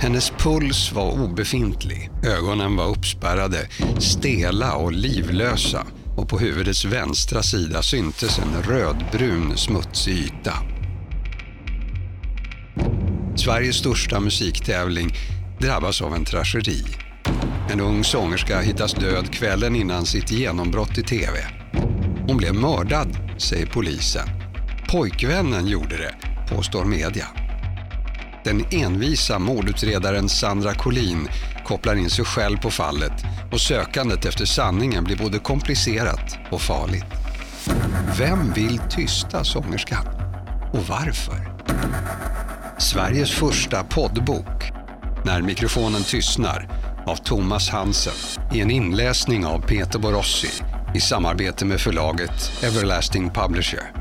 Hennes puls var obefintlig, ögonen var uppspärrade, stela och livlösa och på huvudets vänstra sida syntes en rödbrun smutsig yta. Sveriges största musiktävling drabbas av en tragedi. En ung sångerska hittas död kvällen innan sitt genombrott i TV. Hon blev mördad, säger polisen. Pojkvännen gjorde det, påstår media. Den envisa mordutredaren Sandra Collin kopplar in sig själv på fallet och sökandet efter sanningen blir både komplicerat och farligt. Vem vill tysta sångerskan? Och varför? Sveriges första poddbok, När mikrofonen tystnar, av Thomas Hansen i en inläsning av Peter Borossi i samarbete med förlaget Everlasting Publisher.